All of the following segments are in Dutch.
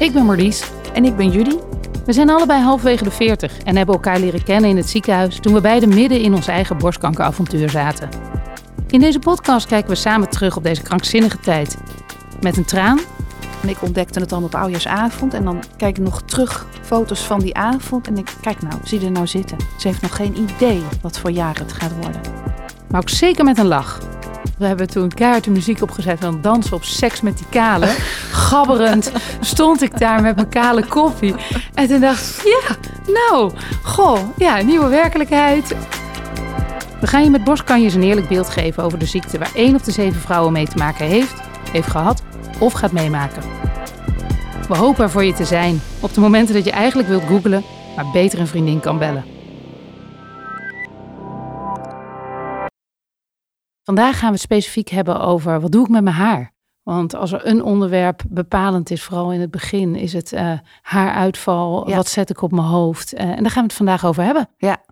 Ik ben Marlies. En ik ben Judy. We zijn allebei halfwege de 40 en hebben elkaar leren kennen in het ziekenhuis toen we beide midden in ons eigen borstkankeravontuur zaten. In deze podcast kijken we samen terug op deze krankzinnige tijd. Met een traan. En ik ontdekte het dan op oudjaarsavond. En dan kijk ik nog terug foto's van die avond. En ik kijk nou, zie er nou zitten. Ze heeft nog geen idee wat voor jaar het gaat worden. Maar ook zeker met een lach. We hebben toen keihard de muziek opgezet van dansen op seks met die kale. Gabberend stond ik daar met mijn kale koffie. En toen dacht ik, ja, nou, goh, ja, nieuwe werkelijkheid. We gaan je met borstkanjes een eerlijk beeld geven over de ziekte waar één op de zeven vrouwen mee te maken heeft, heeft gehad of gaat meemaken. We hopen er voor je te zijn op de momenten dat je eigenlijk wilt googlen, maar beter een vriendin kan bellen. Vandaag gaan we het specifiek hebben over wat doe ik met mijn haar. Want als er een onderwerp bepalend is, vooral in het begin, is het uh, haaruitval. Ja. Wat zet ik op mijn hoofd? Uh, en daar gaan we het vandaag over hebben. Ja.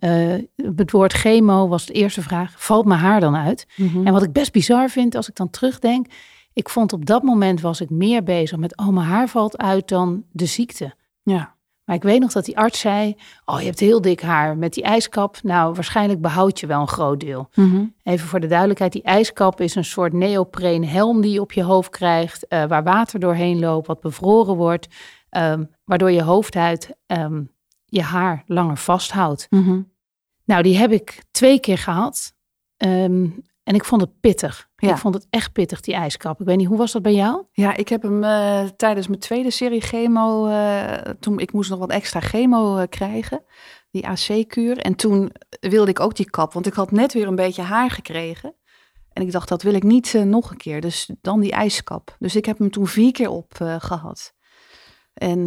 Uh, het woord chemo was de eerste vraag. Valt mijn haar dan uit? Mhm. En wat ik best bizar vind als ik dan terugdenk. Ik vond op dat moment was ik meer bezig met, oh mijn haar valt uit dan de ziekte. Ja. Maar ik weet nog dat die arts zei, oh je hebt heel dik haar met die ijskap. Nou, waarschijnlijk behoud je wel een groot deel. Mhm. Even voor de duidelijkheid, die ijskap is een soort neopreen helm die je op je hoofd krijgt, uh, waar water doorheen loopt, wat bevroren wordt, um, waardoor je hoofdhuid um, je haar langer vasthoudt. Mhm. Nou, die heb ik twee keer gehad um, en ik vond het pittig. Ja. Ik vond het echt pittig, die ijskap. Ik weet niet, hoe was dat bij jou? Ja, ik heb hem uh, tijdens mijn tweede serie chemo, uh, toen ik moest nog wat extra chemo uh, krijgen, die AC-kuur. En toen wilde ik ook die kap, want ik had net weer een beetje haar gekregen. En ik dacht, dat wil ik niet nog een keer. Dus dan die ijskap. Dus ik heb hem toen vier keer op gehad. En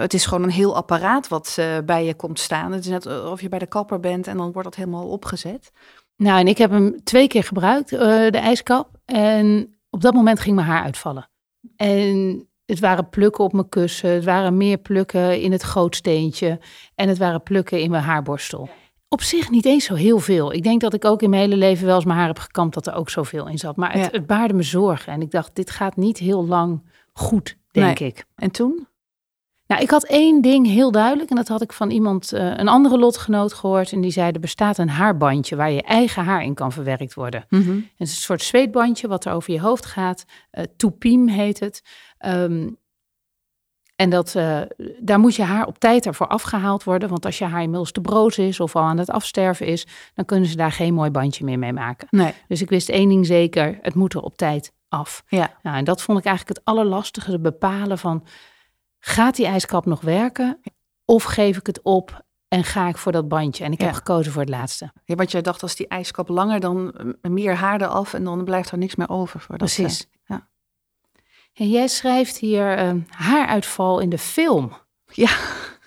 het is gewoon een heel apparaat wat bij je komt staan. Het is net of je bij de kapper bent en dan wordt dat helemaal opgezet. Nou, en ik heb hem twee keer gebruikt, uh, de ijskap. En op dat moment ging mijn haar uitvallen. En het waren plukken op mijn kussen, het waren meer plukken in het gootsteentje en het waren plukken in mijn haarborstel. Op zich niet eens zo heel veel. Ik denk dat ik ook in mijn hele leven wel eens mijn haar heb gekamd dat er ook zoveel in zat. Maar het, Ja. het baarde me zorgen. En ik dacht, dit gaat niet heel lang goed, denk Nee. ik. En toen? Nou, ik had één ding heel duidelijk. En dat had ik van iemand, eh, een andere lotgenoot gehoord. En die zei, er bestaat een haarbandje waar je eigen haar in kan verwerkt worden. Mhm. Het is een soort zweetbandje wat er over je hoofd gaat. Uh, toepiem heet het. Ehm, en dat, eh, daar moet je haar op tijd ervoor afgehaald worden. Want als je haar inmiddels te broos is of al aan het afsterven is, dan kunnen ze daar geen mooi bandje meer mee maken. Nee. Dus ik wist één ding zeker, het moet er op tijd af. Ja. Nou, en dat vond ik eigenlijk het allerlastige, het bepalen van, gaat die ijskap nog werken? Of geef ik het op en ga ik voor dat bandje? En ik heb gekozen voor het laatste. ja, want jij dacht als die ijskap langer, dan eh, meer haar eraf en dan blijft er niks meer over. Voor dat, Precies. eh, ja. En jij schrijft hier uh, haaruitval in de film. Ja,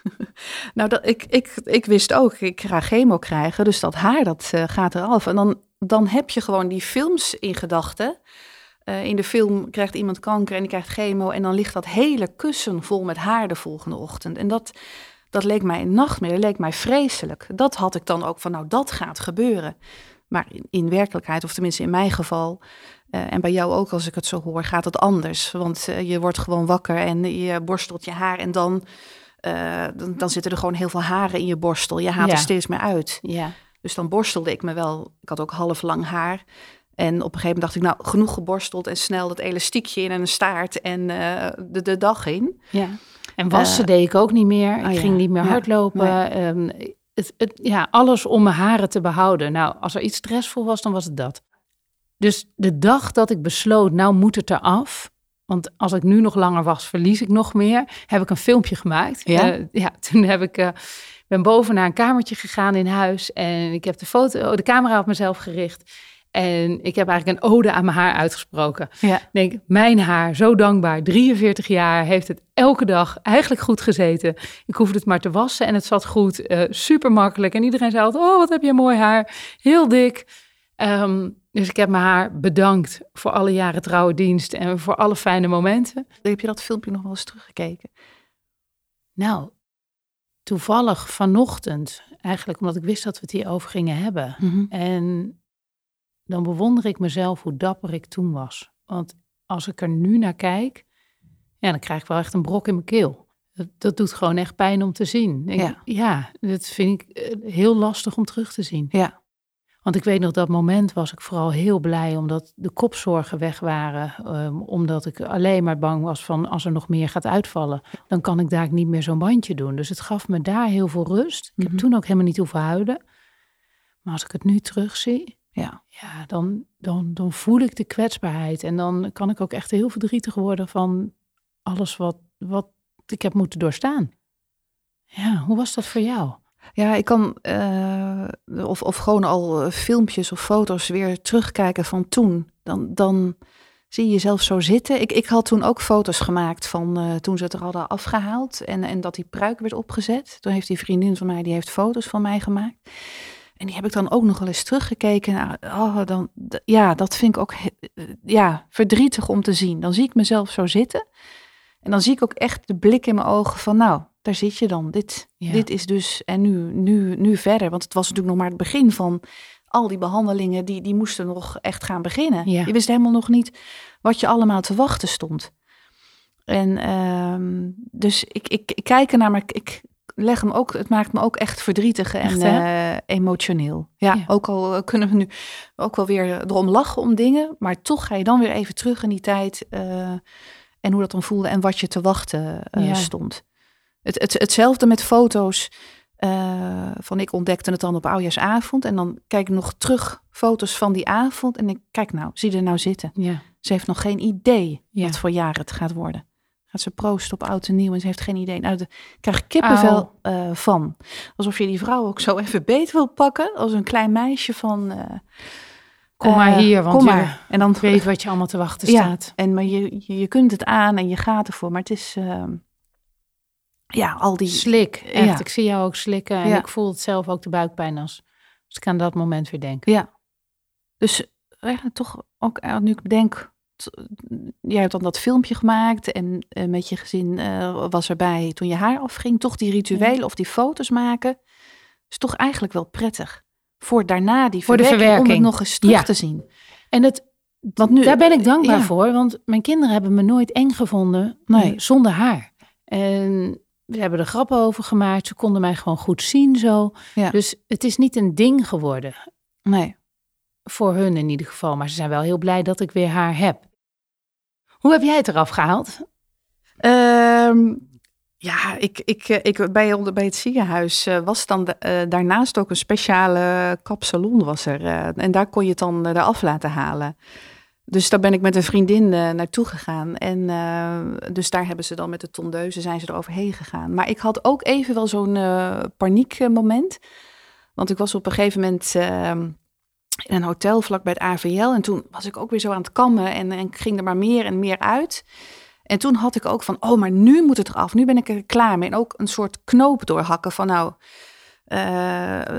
nou, dat, ik, ik, ik wist ook, ik ga chemo krijgen, dus dat haar dat uh, gaat eraf. En dan, dan heb je gewoon die films in gedachten. Uh, in de film krijgt iemand kanker en die krijgt chemo en dan ligt dat hele kussen vol met haar de volgende ochtend. En dat, dat leek mij een nachtmerrie, dat leek mij vreselijk. Dat had ik dan ook van, nou, dat gaat gebeuren. Maar in, in werkelijkheid, of tenminste in mijn geval, uh, en bij jou ook als ik het zo hoor, gaat het anders. Want uh, je wordt gewoon wakker en je borstelt je haar en dan, uh, dan, dan, zitten er gewoon heel veel haren in je borstel. Je haalt Ja. er steeds meer uit. Ja. Dus dan borstelde ik me wel. Ik had ook half lang haar. En op een gegeven moment dacht ik, nou, genoeg geborsteld en snel dat elastiekje in en een staart en uh, de, de dag in. Ja. En wassen deed ik ook niet meer. Ik oh ja. ging niet meer Ja. hardlopen. Nee. Um, het, het, ja, alles om mijn haren te behouden. Nou, als er iets stressvol was, dan was het dat. Dus de dag dat ik besloot, nou moet het eraf. Want als ik nu nog langer was, verlies ik nog meer. Heb ik een filmpje gemaakt. Ja? Uh, ja toen heb ik, uh, ben boven naar een kamertje gegaan in huis. En ik heb de, foto, de camera op mezelf gericht. En ik heb eigenlijk een ode aan mijn haar uitgesproken. Ja. Ik denk, mijn haar, zo dankbaar. 43 jaar, heeft het elke dag eigenlijk goed gezeten. Ik hoefde het maar te wassen en het zat goed. Uh, super makkelijk. En iedereen zei altijd, oh, wat heb je mooi haar. Heel dik. Um, dus ik heb mijn haar bedankt voor alle jaren trouwe dienst en voor alle fijne momenten. Heb je dat filmpje nog wel eens teruggekeken? Nou, toevallig vanochtend, eigenlijk omdat ik wist dat we het hierover gingen hebben. Mhm. En dan bewonder ik mezelf hoe dapper ik toen was. Want als ik er nu naar kijk, Ja, dan krijg ik wel echt een brok in mijn keel. Dat, dat doet gewoon echt pijn om te zien. Ik- Ja. ja, dat vind ik eh, heel lastig om terug te zien. Ja. Want ik weet nog dat moment was ik vooral heel blij omdat de kopzorgen weg waren. ehm, omdat ik alleen maar bang was van als er nog meer gaat uitvallen, dan kan ik daar niet meer zo'n bandje doen. Dus het gaf me daar heel veel rust. Ik Mhm. heb toen ook helemaal niet hoeven huilen. Maar als ik het nu terugzie, Ja. ja, dan, dan, dan voel ik de kwetsbaarheid. En dan kan ik ook echt heel verdrietig worden van alles wat, wat ik heb moeten doorstaan. Ja, hoe was dat voor jou? Ja, ik kan eh, of, of gewoon al eh, filmpjes of foto's weer terugkijken van toen. Dan, dan zie je jezelf zo zitten. Ik, ik had toen ook foto's gemaakt van eh, toen ze het er hadden afgehaald en, en dat die pruik werd opgezet. Toen heeft die vriendin van mij, die heeft foto's van mij gemaakt. En die heb ik dan ook nog wel eens teruggekeken. Nou, oh, dan, ja, dat vind ik ook eh, ja, verdrietig om te zien. Dan zie ik mezelf zo zitten. En dan zie ik ook echt de blik in mijn ogen van, nou, daar zit je dan. Dit, Ja. dit is dus, en nu, nu, nu verder. Want het was natuurlijk nog maar het begin van al die behandelingen, die, die moesten nog echt gaan beginnen. Ja. Je wist helemaal nog niet wat je allemaal te wachten stond. En ehm, dus ik, ik, ik kijk ernaar, maar ik, ik leg hem ook, het maakt me ook echt verdrietig en Echt, eh, emotioneel. Ja, Ja. ook al eh, kunnen we nu ook wel weer erom lachen om dingen, maar toch ga je dan weer even terug in die tijd eh, en hoe dat dan voelde en wat je te wachten Ja. stond. Het, het, hetzelfde met foto's. van ik ontdekte het dan op oudjaarsavond. En dan kijk ik nog terug foto's van die avond. En ik kijk nou, zie er nou zitten. Ja, Ze heeft nog geen idee wat voor jaar het gaat worden. Gaat ze proosten op oud en nieuw en ze heeft geen idee. Nou, daar krijg ik kippenvel eh, van. Alsof je die vrouw ook zo even beet wil pakken. Als een klein meisje van... eh, kom maar eh, hier, want je. En dan weet wat je allemaal te wachten Ja. staat. En maar je, je, kunt het aan en je gaat ervoor. Maar het is... ehm, ja, al die... Slik, echt. Ja. Ik zie jou ook slikken en Ja. ik voel het zelf ook de buikpijn als, als ik aan dat moment weer denk. Ja. Dus ja, toch ook nu ik denk, jij hebt dan dat filmpje gemaakt en eh, met je gezin eh, was erbij toen je haar afging. Toch die rituelen of die foto's maken, is toch eigenlijk wel prettig. Voor daarna die Voor de verwerking, om het verwerking. nog eens terug Ja. te zien. En het, Want nu, daar ben ik dankbaar ja. voor, want mijn kinderen hebben me nooit eng gevonden Nee. eh, zonder haar. En we hebben er grappen over gemaakt. Ze konden mij gewoon goed zien zo. Dus het is niet een ding geworden. Nee. Voor hun in ieder geval. Maar ze zijn wel heel blij dat ik weer haar heb. Hoe heb jij het eraf gehaald? Ehm, ja, ik, ik, eh, ik, bij, bij het ziekenhuis eh, was dan eh, daarnaast ook een speciale kapsalon was er. en daar kon je het dan eh, eraf laten halen. Dus daar ben ik met een vriendin naartoe gegaan. En dus daar hebben ze dan met de tondeuze zijn ze er overheen gegaan. Maar ik had ook even wel zo'n paniekmoment. Want ik was op een gegeven moment ehm, in een hotel vlak bij het AVL. En toen was ik ook weer zo aan het kammen en, en ging er maar meer en meer uit. En toen had ik ook van, oh, maar nu moet het eraf. Nu ben ik er klaar mee. En ook een soort knoop doorhakken van, nou, eh,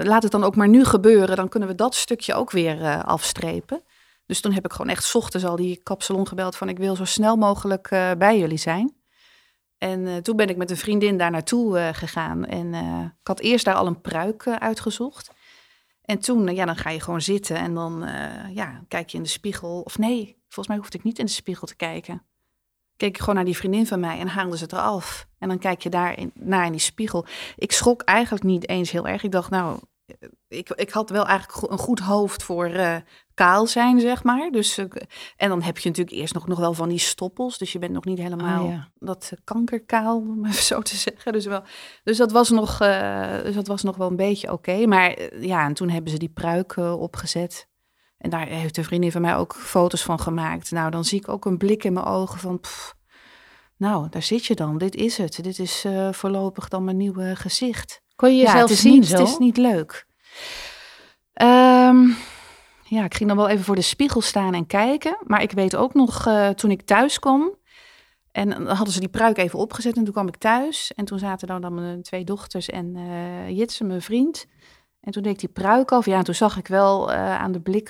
laat het dan ook maar nu gebeuren. Dan kunnen we dat stukje ook weer eh, afstrepen. Dus toen heb ik gewoon echt ochtends al die kapsalon gebeld van, ik wil zo snel mogelijk eh, bij jullie zijn. En toen ben ik met een vriendin daar naartoe gegaan. En ik had eerst daar al een pruik uitgezocht. En toen, eh, ja, dan ga je gewoon zitten en dan eh, ja, kijk je in de spiegel. Of nee, volgens mij hoefde ik niet in de spiegel te kijken. Keek ik gewoon naar die vriendin van mij en haalde ze het eraf. En dan kijk je daar in, naar in die spiegel. Ik schrok eigenlijk niet eens heel erg. Ik dacht, nou, ik, ik had wel eigenlijk een goed hoofd voor eh, kaal zijn, zeg maar. Dus, eh, en dan heb je natuurlijk eerst nog, nog wel van die stoppels. Dus je bent nog niet helemaal Ah, ja. dat eh, kankerkaal, om even zo te zeggen. Dus, wel, dus, dat, was nog, dus dat was nog wel een beetje oké. Maar ja, en toen hebben ze die pruik opgezet. En daar heeft een vriendin van mij ook foto's van gemaakt. Nou, dan zie ik ook een blik in mijn ogen van... pff, nou, daar zit je dan. Dit is het. Dit is voorlopig dan mijn nieuwe gezicht. Kon je ja, jezelf het is zien niet, zo? Het is niet leuk. Ehm, ja, ik ging dan wel even voor de spiegel staan en kijken. Maar ik weet ook nog, eh, toen ik thuis kwam... En dan hadden ze die pruik even opgezet en toen kwam ik thuis. En toen zaten dan, dan mijn twee dochters en eh Jitse, mijn vriend. En toen deed ik die pruik af. Ja, en toen zag ik wel eh, aan de blik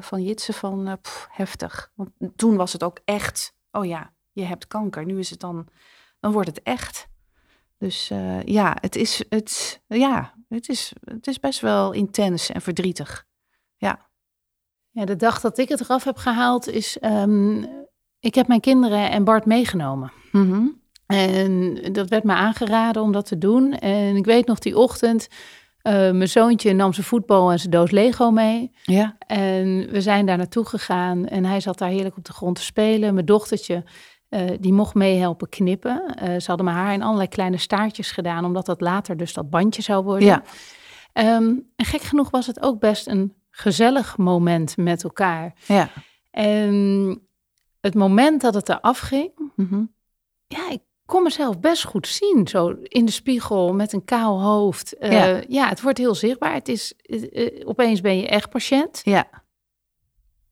van Jitse van pff, heftig. Want toen was het ook echt, oh ja, je hebt kanker. Nu is het dan, dan wordt het echt. Dus eh, ja, het is, het, ja het, is, het is best wel intens en verdrietig. Ja, de dag dat ik het eraf heb gehaald is... ehm, ik heb mijn kinderen en Bart meegenomen. Mhm. En dat werd me aangeraden om dat te doen. En ik weet nog die ochtend, eh, mijn zoontje nam zijn voetbal en zijn doos Lego mee. Ja. En we zijn daar naartoe gegaan en hij zat daar heerlijk op de grond te spelen. Mijn dochtertje, eh, die mocht meehelpen knippen. Eh, ze hadden mijn haar in allerlei kleine staartjes gedaan, omdat dat later dus dat bandje zou worden. Ja. Ehm, en gek genoeg was het ook best een gezellig moment met elkaar. Ja. En het moment dat het eraf ging, Mhm. ja, ik kon mezelf best goed zien. Zo in de spiegel met een kaal hoofd. Eh, Ja. ja. het wordt heel zichtbaar. Het is, opeens ben je echt patiënt. Ja.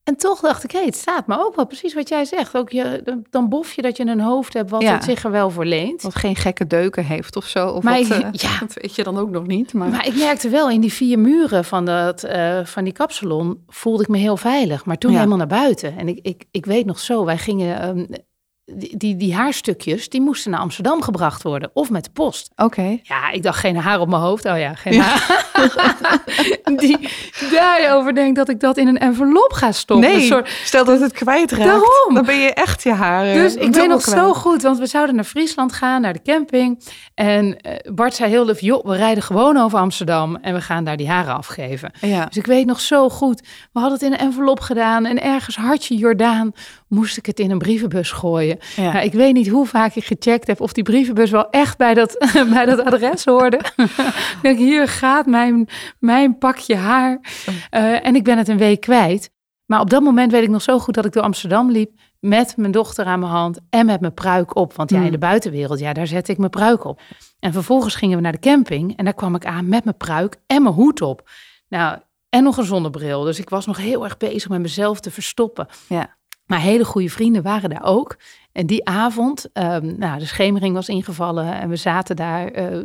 En toch dacht ik, hé, het staat me ook wel precies wat jij zegt. Ook je, dan- bof je dat je een hoofd hebt wat Ja. het zich er wel voor leent. Wat geen gekke deuken heeft of zo. Of Maar wat, eh, ja. Dat weet je dan ook nog niet. Maar, Maar ik merkte wel in die vier muren van, dat, eh, van die kapsalon voelde ik me heel veilig. Maar toen Ja. helemaal naar buiten. En ik, ik, ik weet nog zo, wij gingen... ehm, die, die, die haarstukjes, die moesten naar Amsterdam gebracht worden. Of met de post. Oké. Ja, ik dacht geen haar op mijn hoofd. Oh ja, geen haar. Die daarover denkt dat ik dat in een envelop ga stoppen. Nee, soort- stel dat het kwijtraakt. Daarom. Dan ben je echt je haar. eh, Dus ik weet nog kwijt. zo goed, want we zouden naar Friesland gaan, naar de camping. En eh, Bart zei heel lief, joh, we rijden gewoon over Amsterdam en we gaan daar die haren afgeven. Ja. Dus ik weet nog zo goed, we hadden het in een envelop gedaan en ergens hartje Jordaan moest ik het in een brievenbus gooien. Ja. Nou, ik weet niet hoe vaak ik gecheckt heb of die brievenbus wel echt bij dat, bij dat adres hoorde. ik denk, hier gaat mijn, mijn pakje haar. Eh, en ik ben het een week kwijt. Maar op dat moment weet ik nog zo goed dat ik door Amsterdam liep met mijn dochter aan mijn hand en met mijn pruik op. Want ja, in Hmm. de buitenwereld, ja, daar zette ik mijn pruik op. En vervolgens gingen we naar de camping en daar kwam ik aan met mijn pruik en mijn hoed op. Nou, en nog een zonnebril. Dus ik was nog heel erg bezig met mezelf te verstoppen. Ja. Maar hele goede vrienden waren daar ook. En die avond, ehm, nou, de schemering was ingevallen en we zaten daar eh,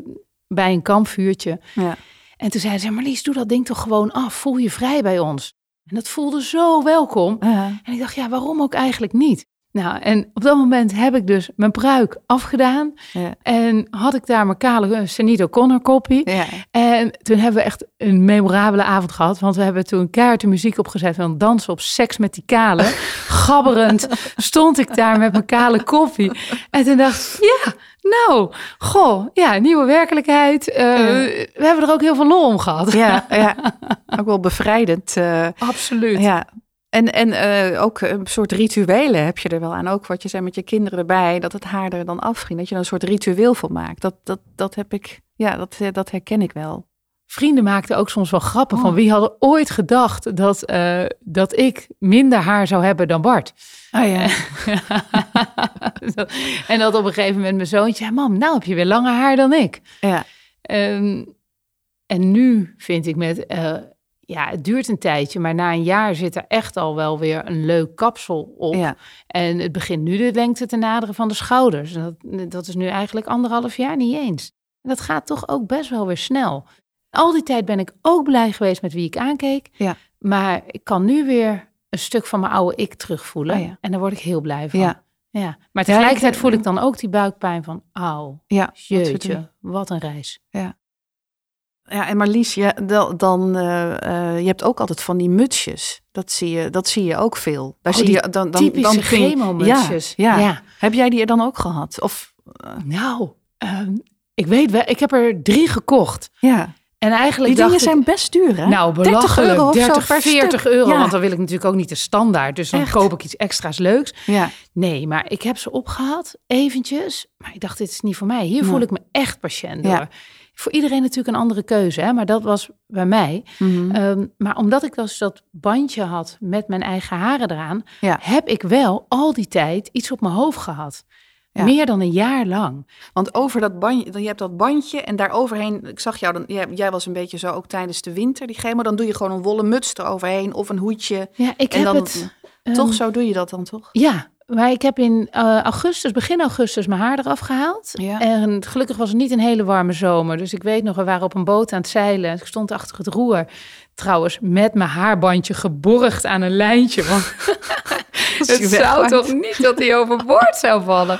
bij een kampvuurtje. Ja. En toen zeiden ze, Marlies, doe dat ding toch gewoon af. Voel je vrij bij ons. En dat voelde zo welkom. En ik dacht, ja, waarom ook eigenlijk niet? Nou, en op dat moment heb ik dus mijn pruik afgedaan. Ja. En had ik daar mijn kale uh, Senito Connor kopie. Ja. En toen hebben we echt een memorabele avond gehad. Want we hebben toen keihard de muziek opgezet van dansen op seks met die kale. Gabberend stond ik daar met mijn kale koffie. En toen dacht ik, ja, nou, goh, ja, nieuwe werkelijkheid. Eh, We hebben er ook heel veel lol om gehad. Ja, ja. Ook wel bevrijdend. eh, Absoluut. ja. En, en eh, ook een soort rituelen heb je er wel aan. Ook wat je zei met je kinderen erbij, dat het haar er dan afging. Dat je er een soort ritueel van maakt. Dat, dat, dat heb ik, ja, dat, eh, dat herken ik wel. Vrienden maakten ook soms wel grappen Oh. van wie hadden ooit gedacht dat, eh, dat ik minder haar zou hebben dan Bart. Oh ja. en dat op een gegeven moment mijn zoontje, ja, mam, nou heb je weer langer haar dan ik. Ja. Ehm, en nu vind ik met, ja, het duurt een tijdje, maar na een jaar zit er echt al wel weer een leuk kapsel op. Ja. En het begint nu de lengte te naderen van de schouders. Dat, dat is nu eigenlijk anderhalf jaar niet eens. En dat gaat toch ook best wel weer snel. Al die tijd ben ik ook blij geweest met wie ik aankeek. Ja. Maar ik kan nu weer een stuk van mijn oude ik terugvoelen. Oh ja. En daar word ik heel blij van. Ja. Ja. Maar tegelijkertijd voel ik dan ook die buikpijn van... Auw, Ja, wat jeetje, verdriet. wat een reis. Ja, en Marlies, ja, dan, dan eh, eh, je hebt ook altijd van die mutsjes. Dat zie je, dat zie je ook veel. Daar Oh, zie die je dan, dan, Typische dan chemomutsjes. Ja, ja. ja. Heb jij die er dan ook gehad? Of Nou, ehm, ik weet wel, ik heb er drie gekocht. ja, En eigenlijk die dingen ik, zijn best duur, hè? Nou, 30 belachelijk. euro of 30, zo per 40 stuk. euro. Ja. Want dan wil ik natuurlijk ook niet de standaard. Dus dan Echt? koop ik iets extra's leuks. Ja, Nee, maar ik heb ze opgehad, eventjes. Maar ik dacht, dit is niet voor mij. Hier Nee. voel ik me echt patiënt door. Ja. Voor iedereen natuurlijk een andere keuze, hè? maar dat was bij mij. Mhm. Ehm, maar omdat ik dus dat bandje had met mijn eigen haren eraan, Ja. heb ik wel al die tijd iets op mijn hoofd gehad. Ja. Meer dan een jaar lang. Want over dat bandje, je hebt dat bandje en daaroverheen, ik zag jou dan, jij, jij was een beetje zo ook tijdens de winter, die chemo, dan doe je gewoon een wollen muts eroverheen of een hoedje. Ja, ik En heb dan- het. ehm, toch, zo doe je dat dan toch? Ja, maar ik heb in eh, augustus, begin augustus, mijn haar eraf gehaald. Ja. En gelukkig was het niet een hele warme zomer. Dus ik weet nog, we waren op een boot aan het zeilen. Ik stond achter het roer. Trouwens, met mijn haarbandje geborgd aan een lijntje. Want het zou toch niet dat hij overboord zou vallen.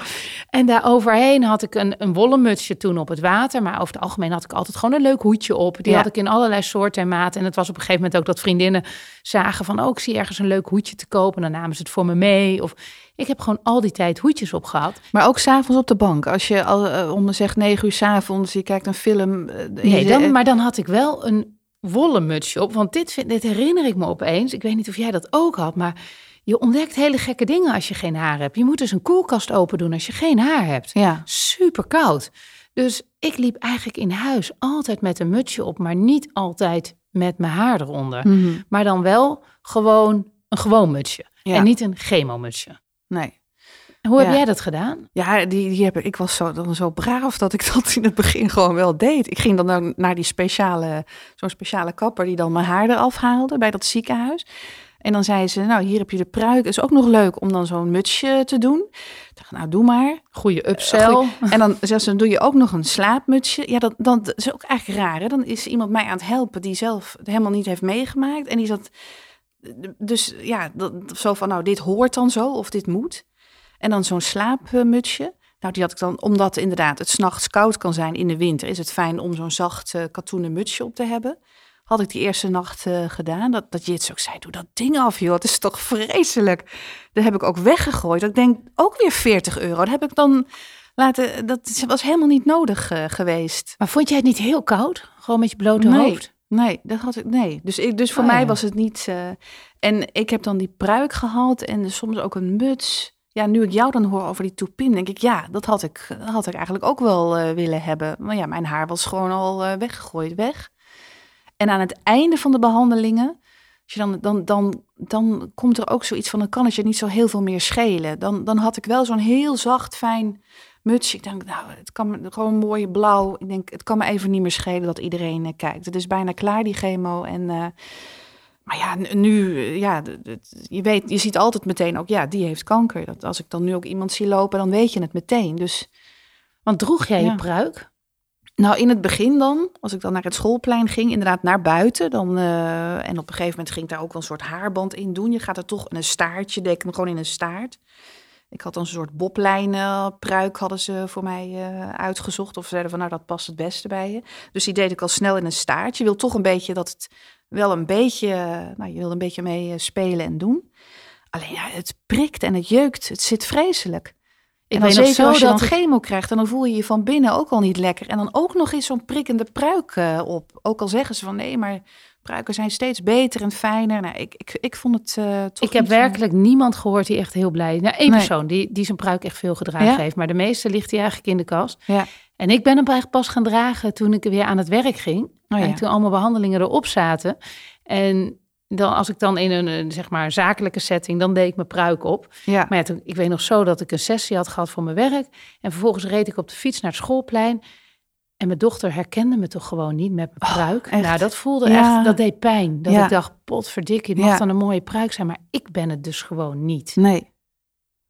En daar overheen had ik een, een wollen mutsje toen op het water. Maar over het algemeen had ik altijd gewoon een leuk hoedje op. Die Ja. had ik in allerlei soorten en maten. En het was op een gegeven moment ook dat vriendinnen zagen van... oh, ik zie ergens een leuk hoedje te kopen. En dan namen ze het voor me mee. Of ik heb gewoon al die tijd hoedjes op gehad. Maar ook s'avonds op de bank. Als je al eh, om zegt negen uur s'avonds, je kijkt een film. eh, Nee, dan, maar dan had ik wel een wollen mutsje op. Want dit, vind, dit herinner ik me opeens. Ik weet niet of jij dat ook had, maar je ontdekt hele gekke dingen als je geen haar hebt. Je moet dus een koelkast open doen als je geen haar hebt. Ja, Super koud. Dus ik liep eigenlijk in huis altijd met een mutsje op, maar niet altijd met mijn haar eronder. Mhm. Maar dan wel gewoon een gewoon mutsje. Ja. En niet een chemomutsje. nee. Hoe heb Ja. jij dat gedaan? Ja, die, die heb ik. Ik was zo, dan zo braaf dat ik dat in het begin gewoon wel deed. Ik ging dan naar, naar die speciale, zo'n speciale kapper die dan mijn haar eraf haalde bij dat ziekenhuis. En dan zei ze, nou hier heb je de pruik. Is ook nog leuk om dan zo'n mutsje te doen. Ik dacht, nou doe maar. Goede upsell. Goeie- En dan zegt ze, dan doe je ook nog een slaapmutsje. Ja, dat, dat, dat is ook eigenlijk raar. Hè? Dan is iemand mij aan het helpen die zelf helemaal niet heeft meegemaakt. En die zat, dus ja, dat, zo van, nou dit hoort dan zo of dit moet. En dan zo'n slaapmutsje. Nou, die had ik dan, omdat inderdaad het s'nachts koud kan zijn in de winter, is het fijn om zo'n zacht eh, katoenen mutsje op te hebben. Had ik die eerste nacht eh, gedaan. Dat, dat Jits ook zei, doe dat ding af joh, het is toch vreselijk. Dat heb ik ook weggegooid. Ik denk, ook weer 40 euro. Dat heb ik dan laten, dat was helemaal niet nodig eh, geweest. Maar vond jij het niet heel koud? Gewoon met je blote Nee. hoofd? Nee, dat had ik. Nee. Dus, ik, dus voor Oh, mij ja. was het niet. eh, en ik heb dan die pruik gehad en soms ook een muts. Ja, nu ik jou dan hoor over die toepin, denk ik, ja, dat had ik, dat had ik eigenlijk ook wel willen hebben. Maar ja, mijn haar was gewoon al weggegooid, weg. En aan het einde van de behandelingen, als je dan, dan, dan, dan komt er ook zoiets van, dan kan het je niet zo heel veel meer schelen. Dan, dan had ik wel zo'n heel zacht, fijn mutsje. Ik denk, nou, het kan me gewoon mooi blauw. Ik denk, het kan me even niet meer schelen dat iedereen eh, kijkt. Het is bijna klaar, die chemo. En, eh, maar ja, nu, eh, ja, je weet, je ziet altijd meteen ook, ja, die heeft kanker. Dat als ik dan nu ook iemand zie lopen, dan weet je het meteen. Dus Want droeg jij Ja. je pruik? Nou, in het begin dan, als ik dan naar het schoolplein ging, inderdaad naar buiten. Dan, eh, en op een gegeven moment ging ik daar ook wel een soort haarband in doen. Je gaat er toch een staartje, deed ik hem gewoon in een staart. Ik had dan een soort boblijnen pruik hadden ze voor mij eh, uitgezocht. Of ze zeiden van, nou, dat past het beste bij je. Dus die deed ik al snel in een staart. Je wil toch een beetje dat het wel een beetje, nou, je wil een beetje mee eh, spelen en doen. Alleen ja, het prikt en het jeukt. Het zit vreselijk. Ik en dan weet zeker zo als je dan dat ik- chemo krijgt, en dan voel je je van binnen ook al niet lekker. En dan ook nog eens zo'n prikkende pruik eh, op. Ook al zeggen ze van nee, maar pruiken zijn steeds beter en fijner. Nou, ik, ik, ik vond het eh toch Ik heb zo- werkelijk niemand gehoord die echt heel blij is. Nou, één Nee. persoon die, die zijn pruik echt veel gedragen Ja? heeft. Maar de meeste ligt hij eigenlijk in de kast. Ja. En ik ben hem eigenlijk pas gaan dragen toen ik weer aan het werk ging. Oh, ja. En toen allemaal behandelingen erop zaten. En dan, als ik dan in een, een, zeg maar zakelijke setting, dan deed ik mijn pruik op. ja. Maar ja, toen, ik weet nog zo dat ik een sessie had gehad voor mijn werk. En vervolgens reed ik op de fiets naar het schoolplein. En mijn dochter herkende me toch gewoon niet met mijn pruik. echt? nou, dat voelde Ja. echt, dat deed pijn. Dat ik dacht, potverdikkie, het mag dan een mooie pruik zijn. Maar ik ben het dus gewoon niet. Nee.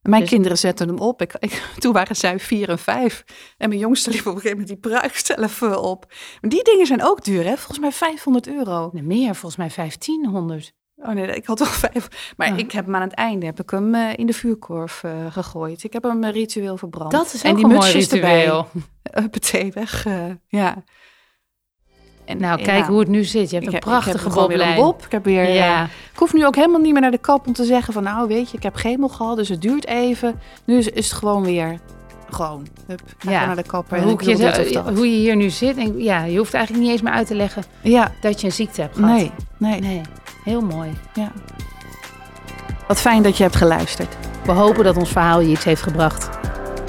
Mijn Dus- kinderen zetten hem op. Ik, ik, toen waren zij vier en vijf. En mijn jongste liep op een gegeven moment die pruik zelf op. Maar die dingen zijn ook duur, hè? Volgens mij 500 euro. Nee, meer, volgens mij 1500. Oh nee, ik had wel vijf. Maar Ja. ik heb hem aan het einde heb ik hem eh, in de vuurkorf eh, gegooid. Ik heb hem eh, ritueel verbrand. Dat is en ook die een mooi ritueel. erbij. Huppatee, weg. ja. En, Nou, kijk hoe het nu zit. Je hebt ik een heb, prachtige ik heb een boblijn. bob. Ik heb weer. Ja. eh, ik hoef nu ook helemaal niet meer naar de kap om te zeggen van, nou weet je, ik heb chemo gehad, dus het duurt even. Nu is, is het gewoon weer, gewoon, hup, Ja. naar de kapper. hoe, ik je, hoe je hier nu zit. En, ja, je hoeft eigenlijk niet eens meer uit te leggen Ja, dat je een ziekte hebt gehad. nee, nee, Nee, heel mooi. ja. Wat fijn dat je hebt geluisterd. We hopen dat ons verhaal je iets heeft gebracht.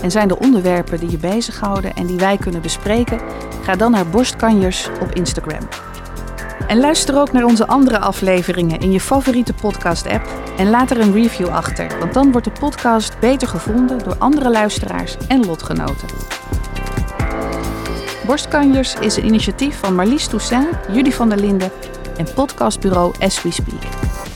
En zijn er onderwerpen die je bezighouden en die wij kunnen bespreken? Ga dan naar Borstkanjers op Instagram. En luister ook naar onze andere afleveringen in je favoriete podcast-app en laat er een review achter, want dan wordt de podcast beter gevonden door andere luisteraars en lotgenoten. Borstkanjers is een initiatief van Marlies Toussaint, Judy van der Linden en podcastbureau As We Speak.